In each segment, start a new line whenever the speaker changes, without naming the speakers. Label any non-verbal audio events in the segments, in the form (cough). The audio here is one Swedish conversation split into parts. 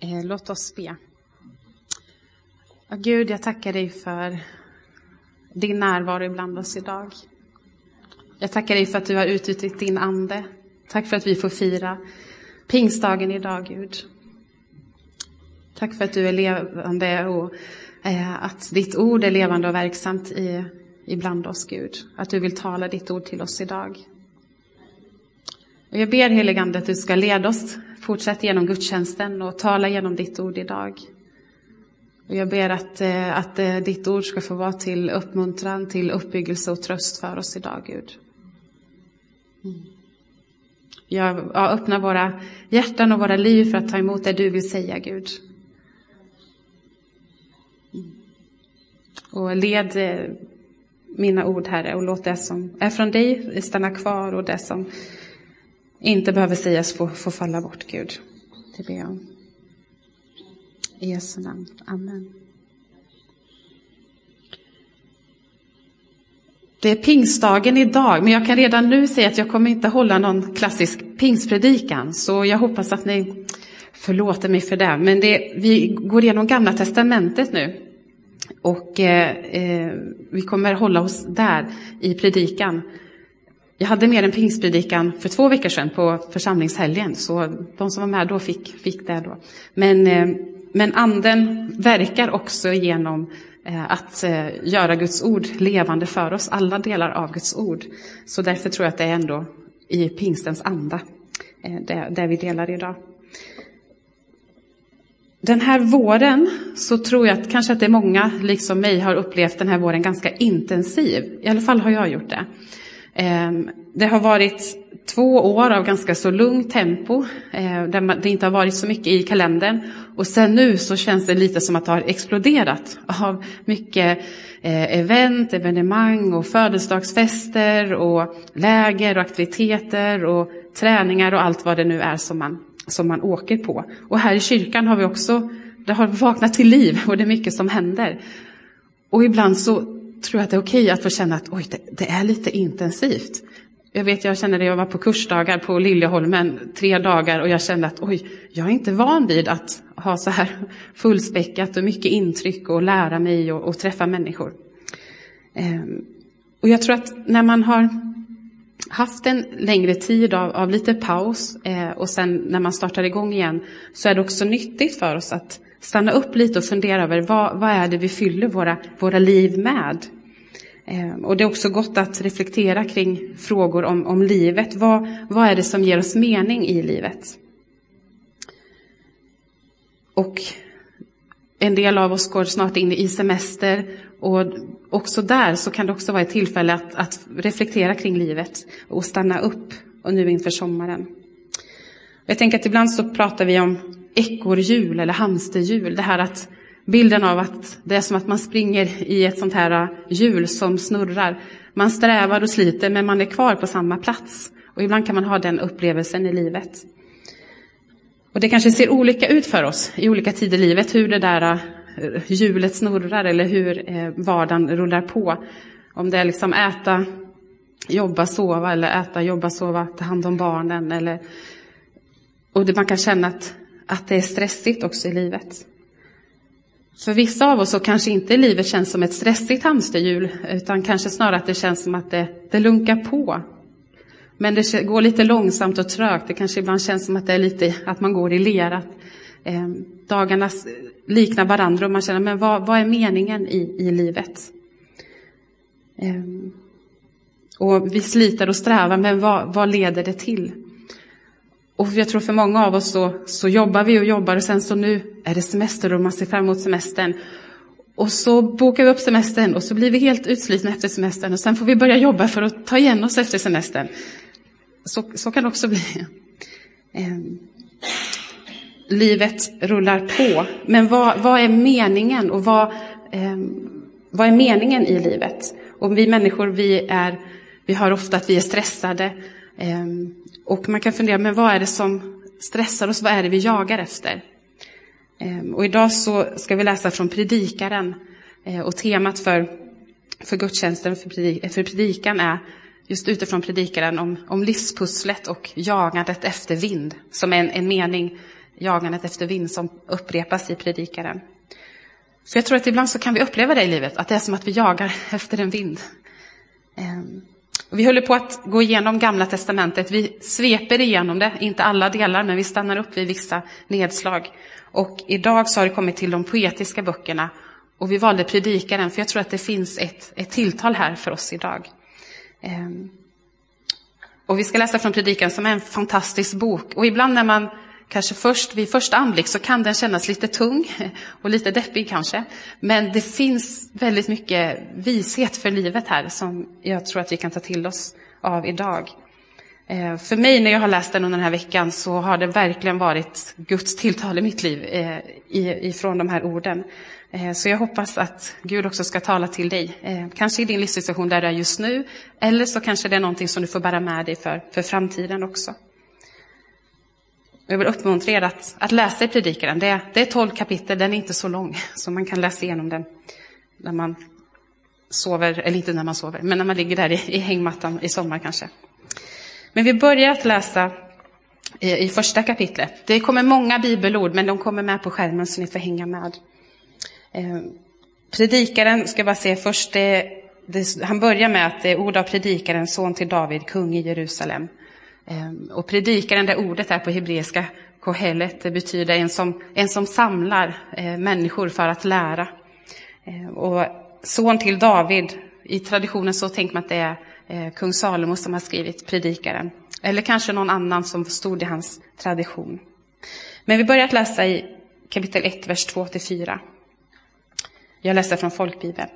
Eh, låt oss be. Gud, jag tackar dig för din närvaro ibland oss idag. Jag tackar dig för att du har utgjutit din ande. Tack för att vi får fira pingstdagen idag, Gud. Tack för att du är levande och eh, att ditt ord är levande och verksamt i, ibland oss, Gud. Att du vill tala ditt ord till oss idag. Och jag ber heligande att du ska leda oss fortsätt genom gudstjänsten och tala genom ditt ord idag. Och jag ber att, eh, att eh, ditt ord ska få vara till uppmuntran, till uppbyggelse och tröst för oss idag, Gud. Mm. Jag öppnar våra hjärtan och våra liv för att ta emot det du vill säga, Gud. Mm. Och led eh, mina ord, Herre, och låt det som är från dig stanna kvar och det som inte behöver sägas få, få falla bort, Gud. Det ber jag om. I Jesu namn. Amen. Det är pingstdagen idag, men jag kan redan nu säga att jag kommer inte hålla någon klassisk pingstpredikan, så jag hoppas att ni förlåter mig för det. Men det, vi går igenom Gamla Testamentet nu. Och eh, eh vi kommer hålla oss där i predikan. Jag hade med en pingstpredikan för två veckor sedan på församlingshelgen, så de som var med då fick, fick det då. Men, eh, men anden verkar också genom eh, att eh, göra Guds ord levande för oss, alla delar av Guds ord. Så därför tror jag att det är ändå i pingstens anda, det, det vi delar idag. Den här våren så tror jag att kanske att det är många, liksom mig, har upplevt den här våren ganska intensiv. I alla fall har jag gjort det. Ehm, det har varit två år av ganska så lugnt tempo, eh, där det inte har varit så mycket i kalendern. Och sen nu så känns det lite som att det har exploderat av mycket eh, event, evenemang och födelsedagsfester och läger och aktiviteter och träningar och allt vad det nu är som man, som man åker på. Och här i kyrkan har vi också, det har vaknat till liv och det är mycket som händer. Och ibland så tror jag att det är okej att få känna att oj, det, det, är lite intensivt. Jag vet, jag känner det, jag var på kursdagar på Liljeholmen tre dagar och jag kände att oj, jag är inte van vid att ha så här fullspäckat och mycket intryck och lära mig och, och träffa människor. Ehm, och jag tror att när man har haft en längre tid av, av lite paus eh, och sen när man startar igång igen så är det också nyttigt för oss att stanna upp lite och fundera över vad, vad är det vi fyller våra, våra liv med. Eh, och det är också gott att reflektera kring frågor om, om livet. Vad, vad är det som ger oss mening i livet? Och en del av oss går snart in i semester och också där så kan det också vara ett tillfälle att, att reflektera kring livet och stanna upp och nu inför sommaren. Jag tänker att ibland så pratar vi om ekorrhjul eller hamsterhjul. Det här att bilden av att det är som att man springer i ett sånt här äh, hjul som snurrar. Man strävar och sliter men man är kvar på samma plats. Och ibland kan man ha den upplevelsen i livet. Och det kanske ser olika ut för oss i olika tider i livet hur det där äh, hjulet snurrar eller hur äh, vardagen rullar på. Om det är liksom äta, jobba, sova eller äta, jobba, sova, ta hand om barnen eller och det, man kan känna att att det är stressigt också i livet. För vissa av oss så kanske inte livet känns som ett stressigt hamsterhjul, utan kanske snarare att det känns som att det, det lunkar på. Men det går lite långsamt och trögt. Det kanske ibland känns som att det är lite att man går i lera. Eh, dagarna liknar varandra och man känner, men vad, vad är meningen i, i livet? Eh, och vi sliter och strävar, men vad, vad leder det till? Och jag tror för många av oss så, så jobbar vi och jobbar och sen så nu är det semester och man ser fram emot semestern. Och så bokar vi upp semestern och så blir vi helt utslitna efter semestern och sen får vi börja jobba för att ta igen oss efter semestern. Så, så kan det också bli. Eh, livet rullar på. Men vad, vad är meningen och vad, eh, vad är meningen i livet? Och vi människor, vi, är, vi hör ofta att vi är stressade. Eh, och man kan fundera, men vad är det som stressar oss? Vad är det vi jagar efter? Ehm, och idag så ska vi läsa från Predikaren. Ehm, och temat för, för gudstjänsten, för, predik, för predikan är just utifrån Predikaren om, om livspusslet och jagandet efter vind, som är en, en mening jagandet efter vind som upprepas i predikaren. För jag tror att ibland så kan vi uppleva det i livet, att det är som att vi jagar (laughs) efter en vind. Ehm, vi håller på att gå igenom Gamla Testamentet. Vi sveper igenom det, inte alla delar, men vi stannar upp vid vissa nedslag. Och idag så har det kommit till de poetiska böckerna. Och vi valde predikaren, för jag tror att det finns ett, ett tilltal här för oss idag. Ehm. Och vi ska läsa från predikan som är en fantastisk bok. Och ibland när man kanske först vid första anblick så kan den kännas lite tung (laughs) och lite deppig kanske. Men det finns väldigt mycket vishet för livet här som jag tror att vi kan ta till oss av idag. Eh, för mig när jag har läst den under den här veckan så har det verkligen varit Guds tilltal i mitt liv eh, ifrån de här orden. Eh, så jag hoppas att Gud också ska tala till dig, kanske i din livssituation där du är just nu, eller så kanske det är någonting som du får bära med dig för, för framtiden också. Jag vill uppmuntra er att, att läsa i Predikaren. Det, det är tolv kapitel, den är inte så lång, (laughs) så man kan läsa igenom den när man sover, eller inte när man sover, men när man ligger där i, i hängmattan i sommar kanske. Men vi börjar att läsa i, i första kapitlet. Det kommer många bibelord, men de kommer med på skärmen så ni får hänga med. Eh, predikaren, ska jag bara se först, det, det, han börjar med att det är ord av predikaren, son till David, kung i Jerusalem. Ehm, och predikaren, det ordet är på hebreiska, kohelet, det betyder en som, en som samlar eh, människor för att lära. Ehm, och son till David, i traditionen så tänker man att det är eh, kung Salomo som har skrivit predikaren. Eller kanske någon annan som stod i hans tradition. Men vi börjar att läsa i kapitel 1, vers 2-4. Jag läser från folkbibeln.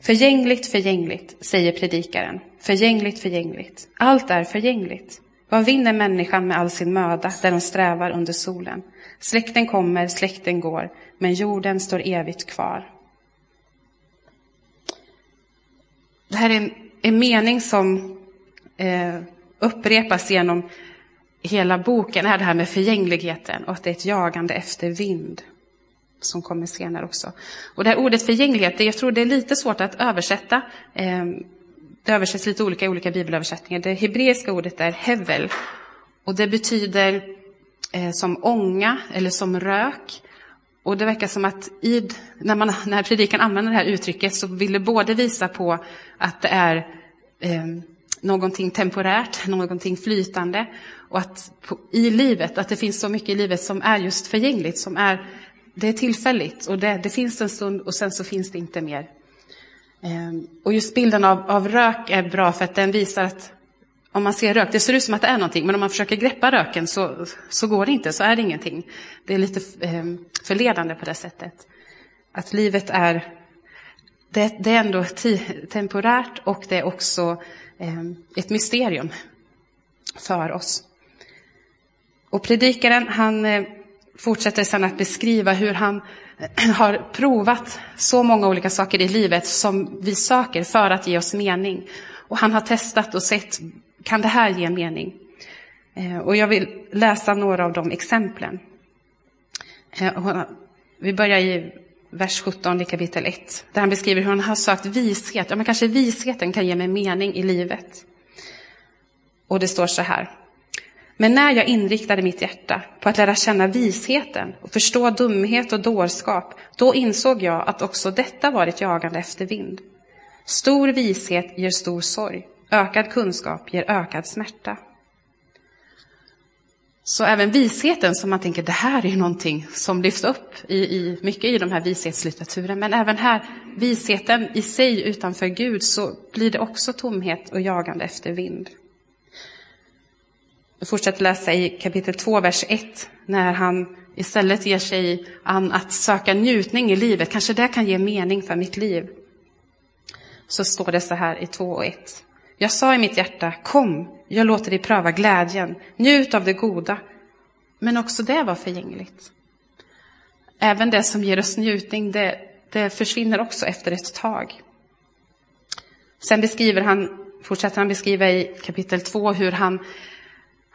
Förgängligt, förgängligt, säger predikaren. Förgängligt, förgängligt. Allt är förgängligt. Vad vinner människan med all sin möda där hon strävar under solen? Släkten kommer, släkten går, men jorden står evigt kvar. Det här är en, en mening som eh, upprepas genom hela boken, är det här med förgängligheten och att det är ett jagande efter vind som kommer senare också. Och det här ordet förgänglighet, jag tror det är lite svårt att översätta. Eh, det översätts lite olika i olika bibelöversättningar. Det hebreiska ordet är hevel. Och det betyder eh, som ånga eller som rök. Och det verkar som att i, när, man, när predikan använder det här uttrycket så vill det både visa på att det är eh, någonting temporärt, någonting flytande. Och att på, i livet, att det finns så mycket i livet som är just förgängligt, som är, det är tillfälligt. Och det, det finns en stund och sen så finns det inte mer. Ehm. Och just bilden av, av, rök är bra för att den visar att om man ser rök, det ser ut som att det är någonting, men om man försöker greppa röken så, så går det inte, så är det ingenting. Det är lite ehm, förledande på det sättet. Att livet är, det, det är ändå temporärt och det är också ehm, ett mysterium för oss. Och predikaren, han eh, fortsätter sen att beskriva hur han eh, har provat så många olika saker i livet som vi söker för att ge oss mening. Och han har testat och sett, kan det här ge mening? Eh, och jag vill läsa några av de exemplen. Eh, vi börjar i vers 17 i kapitel 1, där han beskriver hur han har sökt vishet. Ja, men kanske visheten kan ge mig mening i livet. Och det står så här. Men när jag inriktade mitt hjärta på att lära känna visheten och förstå dumhet och dårskap, då insåg jag att också detta var ett jagande efter vind. Stor vishet ger stor sorg, ökad kunskap ger ökad smärta. Så även visheten, som man tänker, det här är ju någonting som lyfts upp i, i, mycket i de här vishetslitteraturen, men även här, visheten i sig utanför Gud, så blir det också tomhet och jagande efter vind. Jag fortsätter läsa i kapitel 2, vers 1, när han istället ger sig an att söka njutning i livet. Kanske det kan ge mening för mitt liv. Så står det så här i 2 och 1. Jag sa i mitt hjärta, kom, jag låter dig pröva glädjen, njut av det goda. Men också det var förgängligt. Även det som ger oss njutning, det, det försvinner också efter ett tag. Sen beskriver han, fortsätter han beskriva i kapitel 2 hur han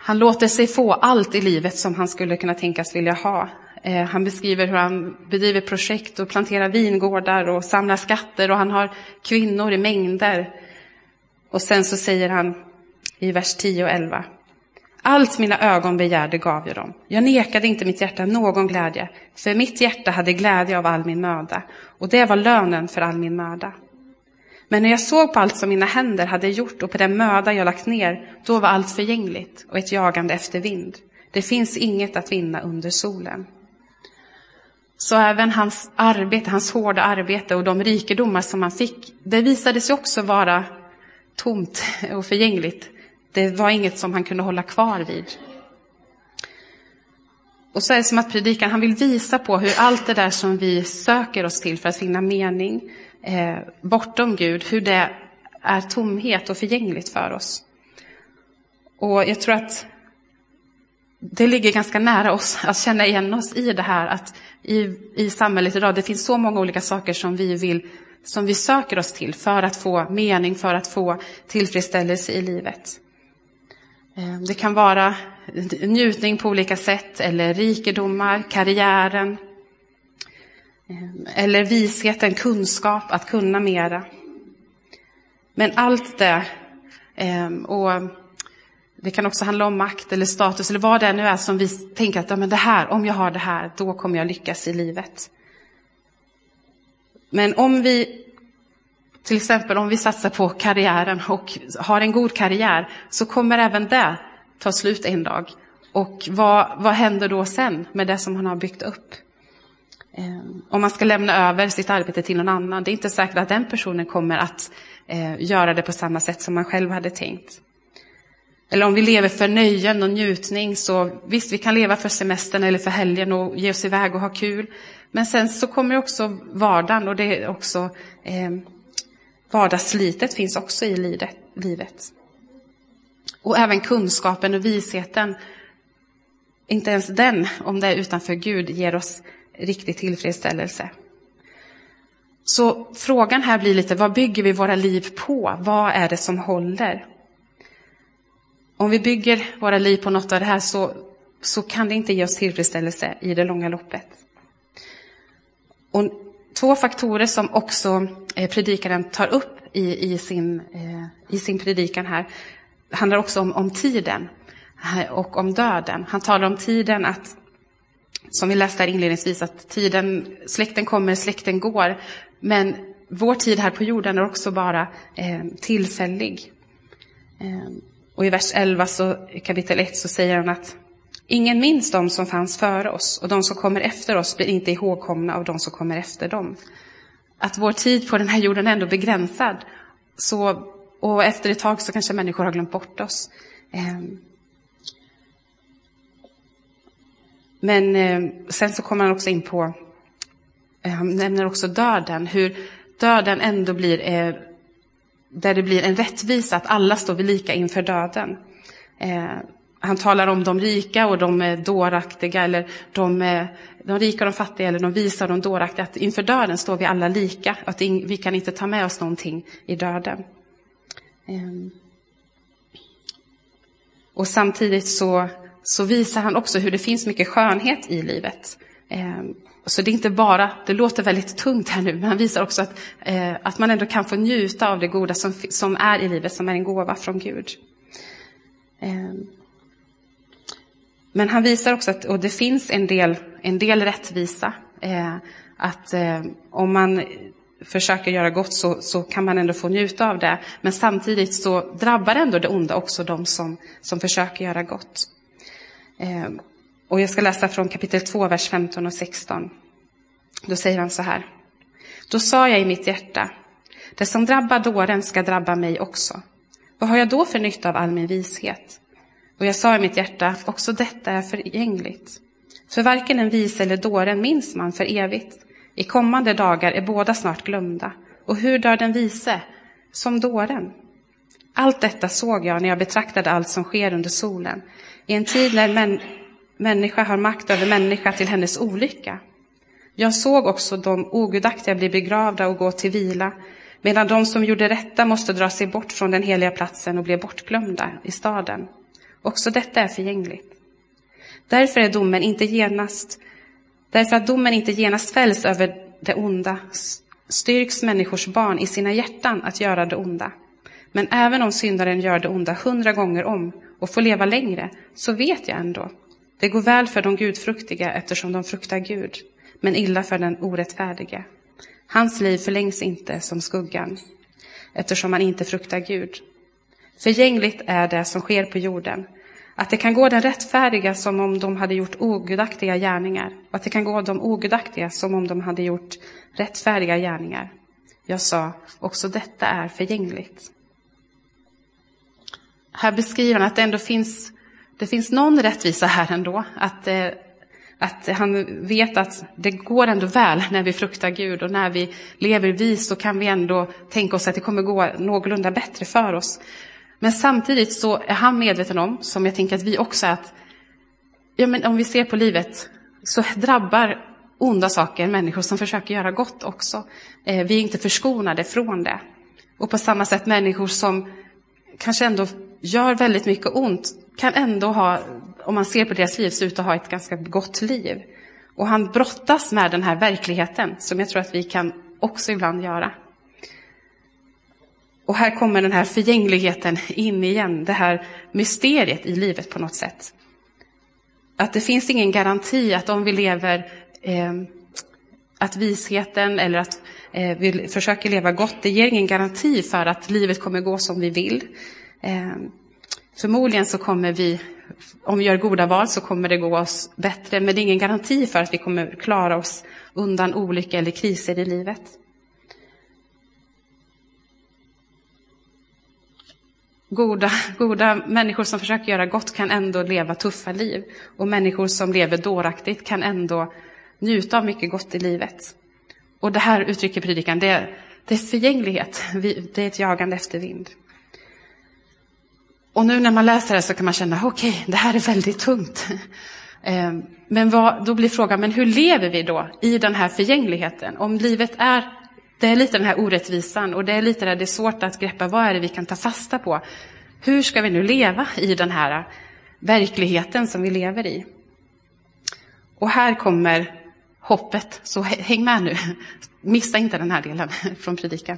han låter sig få allt i livet som han skulle kunna tänkas vilja ha. Eh, han beskriver hur han bedriver projekt och planterar vingårdar och samlar skatter och han har kvinnor i mängder. Och sen så säger han i vers 10 och 11. Allt mina ögon begärde gav jag dem. Jag nekade inte mitt hjärta någon glädje, för mitt hjärta hade glädje av all min möda, och det var lönen för all min möda. Men när jag såg på allt som mina händer hade gjort och på den möda jag lagt ner, då var allt förgängligt och ett jagande efter vind. Det finns inget att vinna under solen. Så även hans arbete, hans hårda arbete och de rikedomar som han fick, det visade sig också vara tomt (laughs) och förgängligt. Det var inget som han kunde hålla kvar vid. Och så är det som att predikan, han vill visa på hur allt det där som vi söker oss till för att finna mening eh, bortom Gud, hur det är tomhet och förgängligt för oss. Och jag tror att det ligger ganska nära oss att känna igen oss i det här att i, i samhället idag, det finns så många olika saker som vi vill som vi söker oss till för att få mening, för att få tillfredsställelse i livet. Eh, det kan vara njutning på olika sätt eller rikedomar, karriären. Eller visheten, kunskap, att kunna mera. Men allt det, ehm, och det kan också handla om makt eller status eller vad det nu är som vi tänker att ja, men det här, om jag har det här, då kommer jag lyckas i livet. Men om vi, till exempel om vi satsar på karriären och har en god karriär, så kommer även det ta slut en dag. Och vad, vad händer då sen med det som man har byggt upp? Eh, om man ska lämna över sitt arbete till någon annan, det är inte säkert att den personen kommer att eh, göra det på samma sätt som man själv hade tänkt. Eller om vi lever för nöjen och njutning, så visst, vi kan leva för semestern eller för helgen och ge oss iväg och ha kul. Men sen så kommer också vardagen och det är också eh, vardagsslitet finns också i livet. Och även kunskapen och visheten, inte ens den, om det är utanför Gud, ger oss riktig tillfredsställelse. Så frågan här blir lite, vad bygger vi våra liv på? Vad är det som håller? Om vi bygger våra liv på något av det här så, så kan det inte ge oss tillfredsställelse i det långa loppet. Och två faktorer som också eh, predikaren tar upp i, i, sin, eh, i sin predikan här handlar också om, om tiden eh, och om döden. Han talar om tiden att, som vi läste här inledningsvis, att tiden, släkten kommer, släkten går. Men vår tid här på jorden är också bara eh, tillfällig. Eh, och i vers 11, så, kapitel 1, så säger han att ingen minns de som fanns före oss och de som kommer efter oss blir inte ihågkomna av de som kommer efter dem. Att vår tid på den här jorden är ändå begränsad. Så, och efter ett tag så kanske människor har glömt bort oss. Eh, Men eh, sen så kommer han också in på, eh, han nämner också döden, hur döden ändå blir eh, där det blir en rättvisa att alla står vid lika inför döden. Eh, han talar om de rika och de eh, dåraktiga, eller de, eh, de rika och de fattiga, eller de visa och de dåraktiga. Att inför döden står vi alla lika, att vi kan inte ta med oss någonting i döden. Eh, och samtidigt så, så visar han också hur det finns mycket skönhet i livet. Ehm, så det är inte bara, det låter väldigt tungt här nu, men han visar också att, eh, att man ändå kan få njuta av det goda som, som är i livet, som är en gåva från Gud. Ehm, men han visar också att och det finns en del, en del rättvisa. Eh, att eh, om man försöker göra gott så, så kan man ändå få njuta av det. Men samtidigt så drabbar ändå det onda också de som, som försöker göra gott. Ehm, och jag ska läsa från kapitel 2, vers 15 och 16. Då säger han så här. Då sa jag i mitt hjärta, det som drabbar dåren ska drabba mig också. Vad har jag då för nytta av all min vishet? Och jag sa i mitt hjärta, också detta är förgängligt. För varken en vis eller dåren minns man för evigt. I kommande dagar är båda snart glömda. Och hur dör den vise? Som dåren. Allt detta såg jag när jag betraktade allt som sker under solen. I en tid när män människa har makt över människa till hennes olycka. Jag såg också de ogudaktiga bli begravda och gå till vila, medan de som gjorde rätta måste dra sig bort från den heliga platsen och bli bortglömda i staden. Också detta är förgängligt. Därför är domen inte genast, därför att domen inte genast fälls över det onda, styrks människors barn i sina hjärtan att göra det onda. Men även om syndaren gör det onda hundra gånger om och får leva längre, så vet jag ändå. Det går väl för de gudfruktiga eftersom de fruktar Gud, men illa för den orättfärdige. Hans liv förlängs inte som skuggan, eftersom han inte fruktar Gud. Förgängligt är det som sker på jorden, att det kan gå den rättfärdiga som om de hade gjort ogudaktiga gärningar, och att det kan gå de ogudaktiga som om de hade gjort rättfärdiga gärningar. Jag sa, också detta är förgängligt. Här beskriver han att det ändå finns, det finns någon rättvisa här ändå. Att, eh, att han vet att det går ändå väl när vi fruktar Gud och när vi lever vis så kan vi ändå tänka oss att det kommer gå någorlunda bättre för oss. Men samtidigt så är han medveten om, som jag tänker att vi också är, att ja, men om vi ser på livet så drabbar onda saker människor som försöker göra gott också. Eh, vi är inte förskonade från det. Och på samma sätt människor som kanske ändå gör väldigt mycket ont kan ändå ha, om man ser på deras liv, se ut att ha ett ganska gott liv. Och han brottas med den här verkligheten som jag tror att vi kan också ibland göra. Och här kommer den här förgängligheten in igen, det här mysteriet i livet på något sätt. Att det finns ingen garanti att om vi lever, eh, att visheten eller att eh, vi försöker leva gott, det ger ingen garanti för att livet kommer gå som vi vill. Eh, förmodligen så kommer vi, om vi gör goda val så kommer det gå oss bättre, men det är ingen garanti för att vi kommer klara oss undan olyckor eller kriser i livet. Goda, goda människor som försöker göra gott kan ändå leva tuffa liv. Och människor som lever dåraktigt kan ändå njuta av mycket gott i livet. Och det här uttrycker predikan, det, det är förgänglighet, det är ett jagande efter vind. Och nu när man läser det så kan man känna, okej, okay, det här är väldigt tungt. (laughs) Ehm, men vad, då blir frågan, men hur lever vi då i den här förgängligheten? Om livet är, det är lite den här orättvisan och det är lite där det är svårt att greppa, vad är det vi kan ta fasta på? Hur ska vi nu leva i den här verkligheten som vi lever i? Och här kommer hoppet, så häng med nu. (laughs) Missa inte den här delen (laughs) från predikan.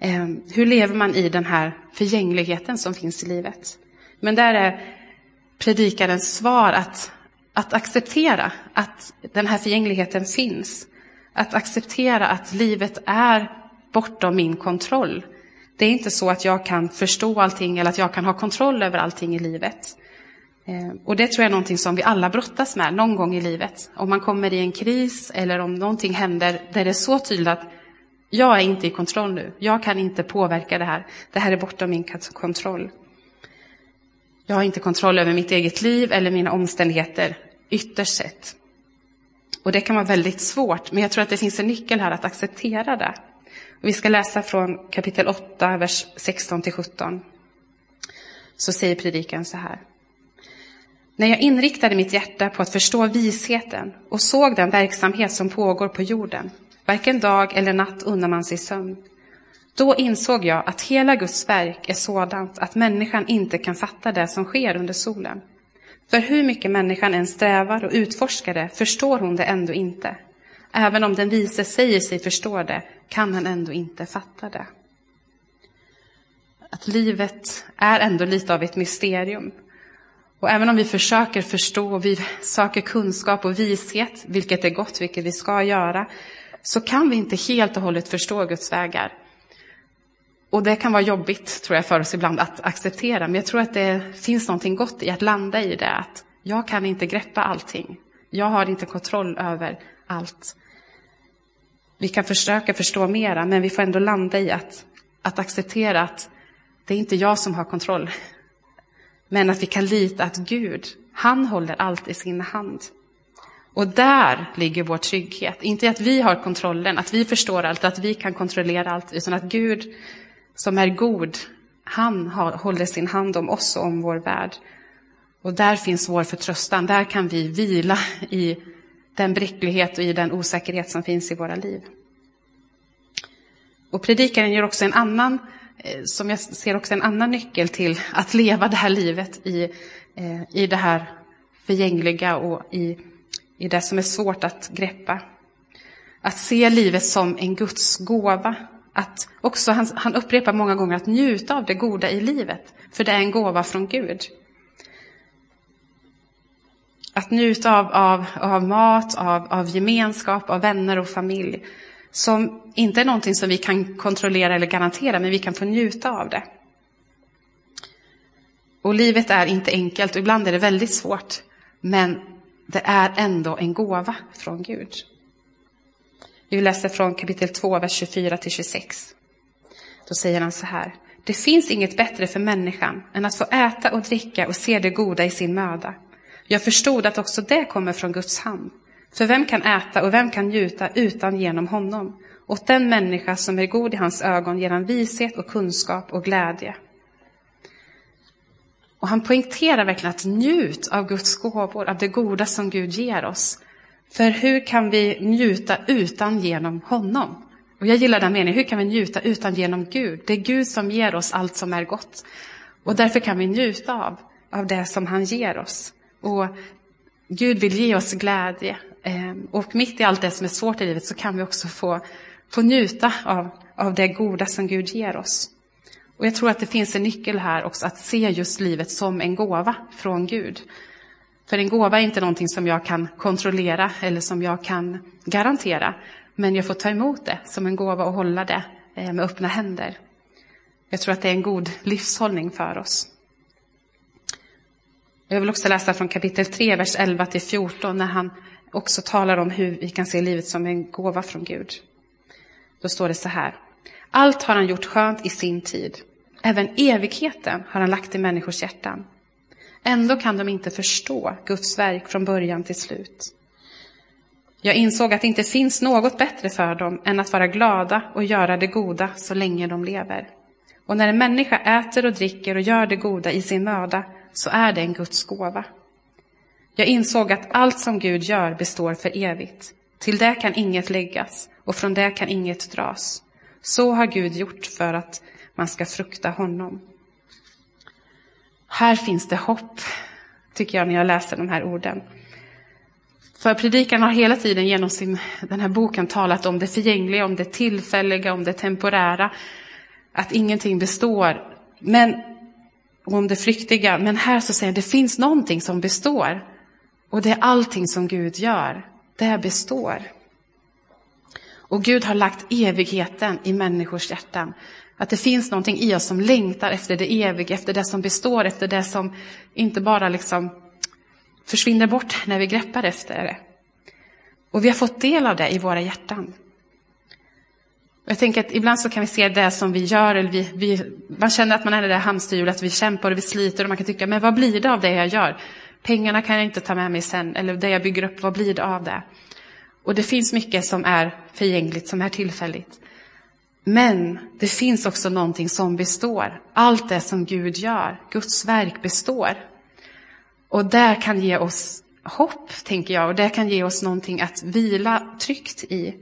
Ehm, hur lever man i den här förgängligheten som finns i livet? Men där är predikarens svar att, att acceptera att den här förgängligheten finns. Att acceptera att livet är bortom min kontroll. Det är inte så att jag kan förstå allting eller att jag kan ha kontroll över allting i livet. Ehm, och det tror jag är någonting som vi alla brottas med någon gång i livet. Om man kommer i en kris eller om någonting händer där det är så tydligt att jag är inte i kontroll nu. Jag kan inte påverka det här. Det här är bortom min kontroll. Jag har inte kontroll över mitt eget liv eller mina omständigheter, ytterst sett. Och det kan vara väldigt svårt, men jag tror att det finns en nyckel här att acceptera det. Och vi ska läsa från kapitel 8, vers 16 till 17. Så säger predikan så här. När jag inriktade mitt hjärta på att förstå visheten och såg den verksamhet som pågår på jorden, varken dag eller natt unnar man sig sömn. Då insåg jag att hela Guds verk är sådant att människan inte kan fatta det som sker under solen. För hur mycket människan än strävar och utforskar det förstår hon det ändå inte. Även om den vise säger sig förstå det kan han ändå inte fatta det. Att livet är ändå lite av ett mysterium. Och även om vi försöker förstå vi söker kunskap och vishet, vilket är gott, vilket vi ska göra, så kan vi inte helt och hållet förstå Guds vägar. Och det kan vara jobbigt, tror jag, för oss ibland att acceptera. Men jag tror att det finns någonting gott i att landa i det. Att jag kan inte greppa allting. Jag har inte kontroll över allt. Vi kan försöka förstå mera, men vi får ändå landa i att, att acceptera att det är inte jag som har kontroll. Men att vi kan lita att Gud, han håller allt i sin hand. Och där ligger vår trygghet. Inte i att vi har kontrollen, att vi förstår allt, att vi kan kontrollera allt, utan att Gud som är god, han har, håller sin hand om oss och om vår värld. Och där finns vår förtröstan, där kan vi vila i den bräcklighet och i den osäkerhet som finns i våra liv. Och predikaren ger också en annan, eh, som jag ser också en annan nyckel till att leva det här livet i, eh, i det här förgängliga och i i det som är svårt att greppa. Att se livet som en Guds gåva. att också, han, han upprepar många gånger att njuta av det goda i livet, för det är en gåva från Gud. Att njuta av, av, av mat, av, av gemenskap, av vänner och familj. Som inte är någonting som vi kan kontrollera eller garantera, men vi kan få njuta av det. Och livet är inte enkelt och ibland är det väldigt svårt. Men det är ändå en gåva från Gud. Vi läser från kapitel 2, vers 24 till 26. Då säger han så här. Det finns inget bättre för människan än att få äta och dricka och se det goda i sin möda. Jag förstod att också det kommer från Guds hand. För vem kan äta och vem kan njuta utan genom honom? Åt den människa som är god i hans ögon ger han vishet och kunskap och glädje. Och han poängterar verkligen att njut av Guds gåvor, av det goda som Gud ger oss. För hur kan vi njuta utan genom honom? Och jag gillar den meningen, hur kan vi njuta utan genom Gud? Det är Gud som ger oss allt som är gott. Och därför kan vi njuta av, av det som han ger oss. Och Gud vill ge oss glädje. Ehm, och mitt i allt det som är svårt i livet så kan vi också få, få njuta av, av det goda som Gud ger oss. Och jag tror att det finns en nyckel här också, att se just livet som en gåva från Gud. För en gåva är inte någonting som jag kan kontrollera eller som jag kan garantera. Men jag får ta emot det som en gåva och hålla det eh, med öppna händer. Jag tror att det är en god livshållning för oss. Jag vill också läsa från kapitel 3, vers 11 till 14, när han också talar om hur vi kan se livet som en gåva från Gud. Då står det så här. Allt har han gjort skönt i sin tid. Även evigheten har han lagt i människors hjärtan. Ändå kan de inte förstå Guds verk från början till slut. Jag insåg att det inte finns något bättre för dem än att vara glada och göra det goda så länge de lever. Och när en människa äter och dricker och gör det goda i sin möda så är det en Guds gåva. Jag insåg att allt som Gud gör består för evigt. Till det kan inget läggas och från det kan inget dras. Så har Gud gjort för att man ska frukta honom. Här finns det hopp, tycker jag när jag läser de här orden. För predikan har hela tiden genom sin, den här boken talat om det förgängliga, om det tillfälliga, om det temporära. Att ingenting består. Men, om det flyktiga. Men här så säger han, det finns någonting som består. Och det är allting som Gud gör. Det består. Och Gud har lagt evigheten i människors hjärtan. Att det finns någonting i oss som längtar efter det eviga, efter det som består, efter det som inte bara liksom försvinner bort när vi greppar efter det. Och vi har fått del av det i våra hjärtan. Jag tänker att ibland så kan vi se det som vi gör, eller vi, vi, man känner att man är det där hamsterhjulet, vi kämpar och vi sliter och man kan tycka, men vad blir det av det jag gör? Pengarna kan jag inte ta med mig sen, eller det jag bygger upp, vad blir det av det? Och det finns mycket som är förgängligt, som är tillfälligt. Men det finns också någonting som består. Allt det som Gud gör, Guds verk består. Och det kan ge oss hopp, tänker jag, och det kan ge oss någonting att vila tryggt i.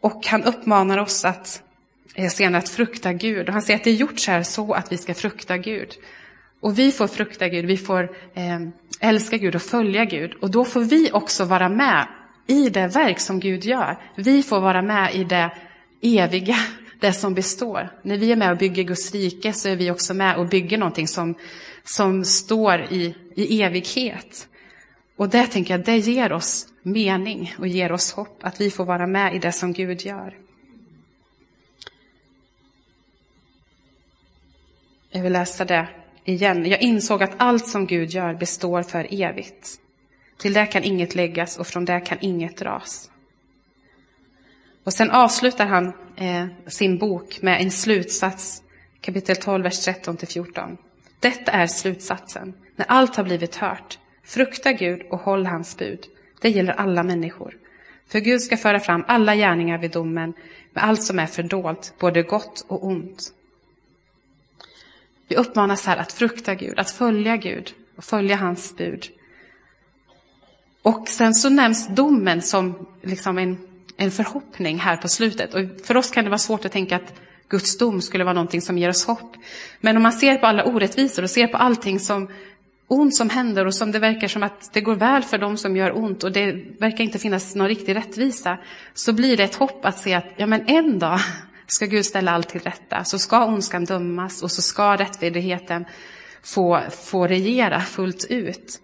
Och han uppmanar oss att eh, senare att frukta Gud. Och han säger att det är gjort så här så att vi ska frukta Gud. Och vi får frukta Gud, vi får eh, älska Gud och följa Gud. Och då får vi också vara med i det verk som Gud gör. Vi får vara med i det eviga, det som består. När vi är med och bygger Guds rike så är vi också med och bygger någonting som, som står i, i evighet. Och det tänker jag, det ger oss mening och ger oss hopp att vi får vara med i det som Gud gör. Jag vill läsa det igen. Jag insåg att allt som Gud gör består för evigt. Till det kan inget läggas och från det kan inget dras. Och sen avslutar han eh, sin bok med en slutsats, kapitel 12, vers 13 till 14. Detta är slutsatsen. När allt har blivit hört, frukta Gud och håll hans bud. Det gäller alla människor. För Gud ska föra fram alla gärningar vid domen med allt som är fördolt, både gott och ont. Vi uppmanas här att frukta Gud, att följa Gud och följa hans bud. Och sen så nämns domen som liksom en, en förhoppning här på slutet. Och för oss kan det vara svårt att tänka att Guds dom skulle vara någonting som ger oss hopp. Men om man ser på alla orättvisor och ser på allting som ont som händer och som det verkar som att det går väl för dem som gör ont och det verkar inte finnas någon riktig rättvisa, så blir det ett hopp att se att ja, men en dag ska Gud ställa allt till rätta, så ska ondskan dömas och så ska rättfärdigheten få, få regera fullt ut.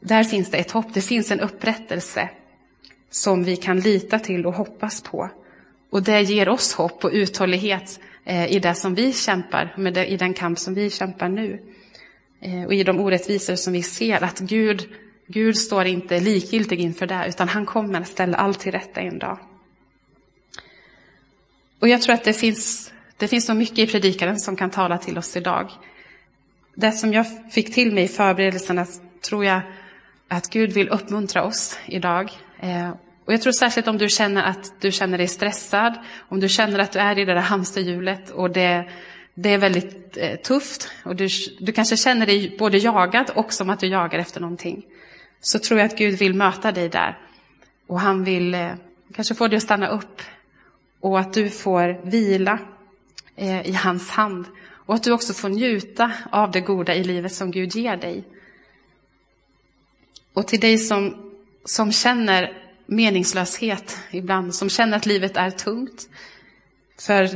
Där finns det ett hopp, det finns en upprättelse som vi kan lita till och hoppas på. Och det ger oss hopp och uthållighet eh, i det som vi kämpar, med det, i den kamp som vi kämpar nu. Eh, och i de orättvisor som vi ser, att Gud, Gud står inte likgiltig inför det, utan han kommer att ställa allt till rätta en dag. Och jag tror att det finns, det finns så mycket i predikaren som kan tala till oss idag. Det som jag fick till mig i förberedelserna tror jag att Gud vill uppmuntra oss idag. Eh, och jag tror särskilt om du känner att du känner dig stressad, om du känner att du är i det där hamsterhjulet och det, det är väldigt eh, tufft och du, du kanske känner dig både jagad och som att du jagar efter någonting. Så tror jag att Gud vill möta dig där. Och han vill eh, kanske få dig att stanna upp och att du får vila eh, i hans hand. Och att du också får njuta av det goda i livet som Gud ger dig. Och till dig som, som känner meningslöshet ibland, som känner att livet är tungt. För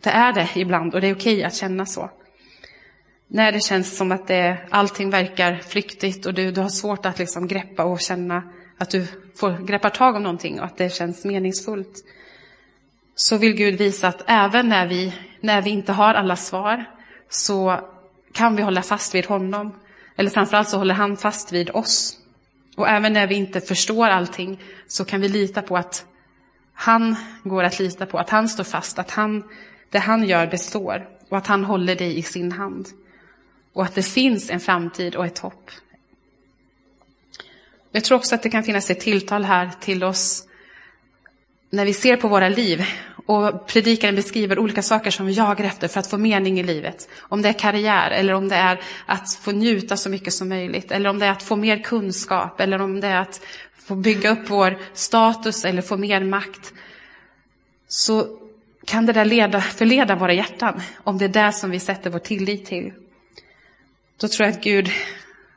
det är det ibland och det är okej att känna så. När det känns som att det, allting verkar flyktigt och du, du har svårt att liksom greppa och känna att du får greppa tag om någonting och att det känns meningsfullt. Så vill Gud visa att även när vi, när vi inte har alla svar så kan vi hålla fast vid honom. Eller framförallt så håller han fast vid oss. Och även när vi inte förstår allting så kan vi lita på att han går att lita på, att han står fast, att han, det han gör består och att han håller dig i sin hand. Och att det finns en framtid och ett hopp. Jag tror också att det kan finnas ett tilltal här till oss när vi ser på våra liv och predikaren beskriver olika saker som vi jagar efter för att få mening i livet. Om det är karriär, eller om det är att få njuta så mycket som möjligt, eller om det är att få mer kunskap, eller om det är att få bygga upp vår status eller få mer makt. Så kan det där leda, förleda våra hjärtan, om det är det som vi sätter vår tillit till. Då tror jag att Gud,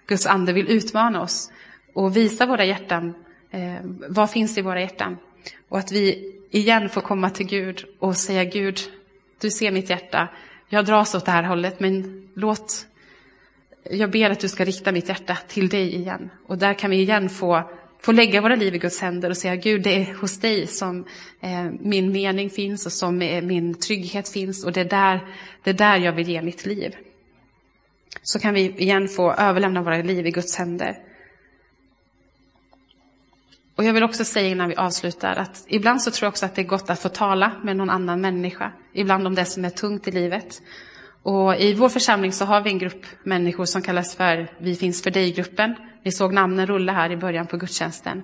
Guds ande vill utmana oss och visa våra hjärtan, eh, vad finns i våra hjärtan? Och att vi igen få komma till Gud och säga Gud, du ser mitt hjärta. Jag dras åt det här hållet, men låt, jag ber att du ska rikta mitt hjärta till dig igen. Och där kan vi igen få, få lägga våra liv i Guds händer och säga Gud, det är hos dig som eh, min mening finns och som eh, min trygghet finns och det är, där, det är där jag vill ge mitt liv. Så kan vi igen få överlämna våra liv i Guds händer. Och jag vill också säga innan vi avslutar att ibland så tror jag också att det är gott att få tala med någon annan människa. Ibland om det som är tungt i livet. Och i vår församling så har vi en grupp människor som kallas för Vi finns för dig-gruppen. Vi såg namnen rulla här i början på gudstjänsten.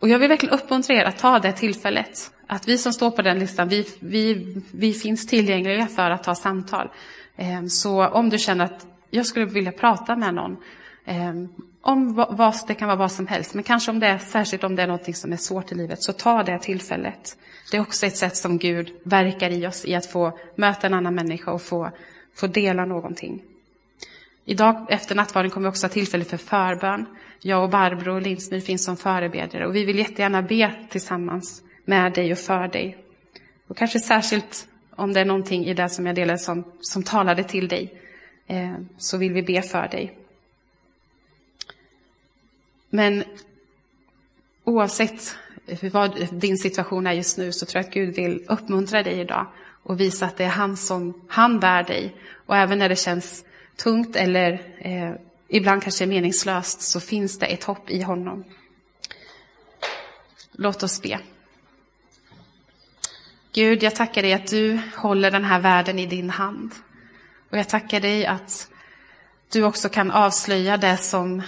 Och jag vill verkligen uppmuntra er att ta det tillfället. Att vi som står på den listan, vi, vi, vi finns tillgängliga för att ta samtal. Ehm, så om du känner att jag skulle vilja prata med någon Ehm, om vad, det kan vara vad som helst, men kanske om det är, särskilt om det är något som är svårt i livet, så ta det tillfället. Det är också ett sätt som Gud verkar i oss, i att få möta en annan människa och få, få dela någonting. Idag efter nattvarden kommer vi också ha tillfälle för förbön. Jag och Barbro Lindsmyr finns som förebedjare och vi vill jättegärna be tillsammans med dig och för dig. Och kanske särskilt om det är någonting i det som jag delade som, som talade till dig, eh, så vill vi be för dig. Men oavsett vad din situation är just nu så tror jag att Gud vill uppmuntra dig idag och visa att det är han som han bär dig. Och även när det känns tungt eller eh, ibland kanske meningslöst så finns det ett hopp i honom. Låt oss be. Gud, jag tackar dig att du håller den här världen i din hand. Och jag tackar dig att du också kan avslöja det som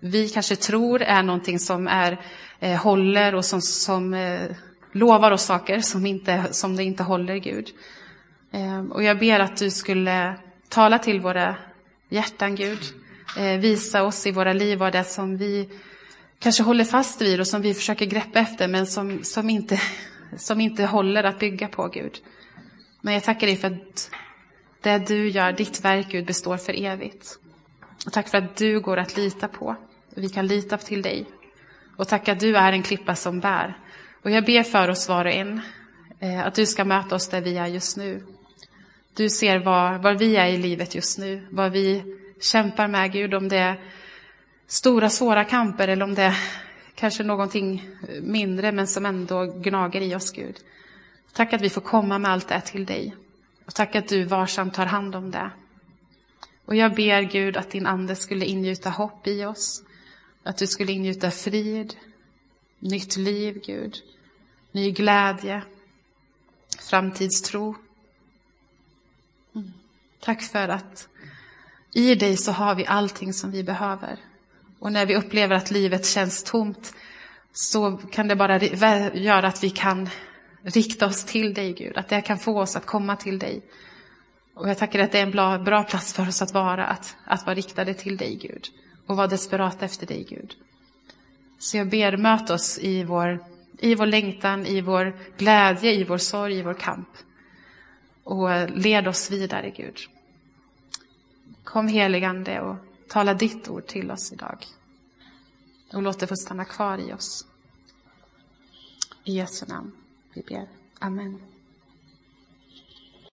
vi kanske tror är någonting som är, eh, håller och som, som eh, lovar oss saker som, inte, som det inte håller, Gud. Eh, och jag ber att du skulle tala till våra hjärtan, Gud. Eh, visa oss i våra liv vad det är som vi kanske håller fast vid och som vi försöker greppa efter men som, som, inte, (laughs) som inte håller att bygga på, Gud. Men jag tackar dig för att det du gör, ditt verk, Gud, består för evigt. Och tack för att du går att lita på. Vi kan lita till dig. Och tack att du är en klippa som bär. Och jag ber för oss var och en. Eh, att du ska möta oss där vi är just nu. Du ser var, var vi är i livet just nu, vad vi kämpar med, Gud, om det är stora svåra kamper eller om det är kanske någonting mindre men som ändå gnager i oss, Gud. Tack att vi får komma med allt det till dig. Och tack att du varsamt tar hand om det. Och jag ber Gud att din ande skulle ingjuta hopp i oss. Att du skulle ingjuta frid, nytt liv, Gud. Ny glädje, framtidstro. Mm. Tack för att i dig så har vi allting som vi behöver. Och när vi upplever att livet känns tomt så kan det bara göra att vi kan rikta oss till dig, Gud. Att det kan få oss att komma till dig. Och jag tackar att det är en bra, bra plats för oss att vara, att, att vara riktade till dig, Gud. Och vara desperata efter dig, Gud. Så jag ber, möt oss i vår, i vår längtan, i vår glädje, i vår sorg, i vår kamp. Och led oss vidare, Gud. Kom heligande och tala ditt ord till oss idag. Och låt det få stanna kvar i oss. I Jesu namn vi ber. Amen.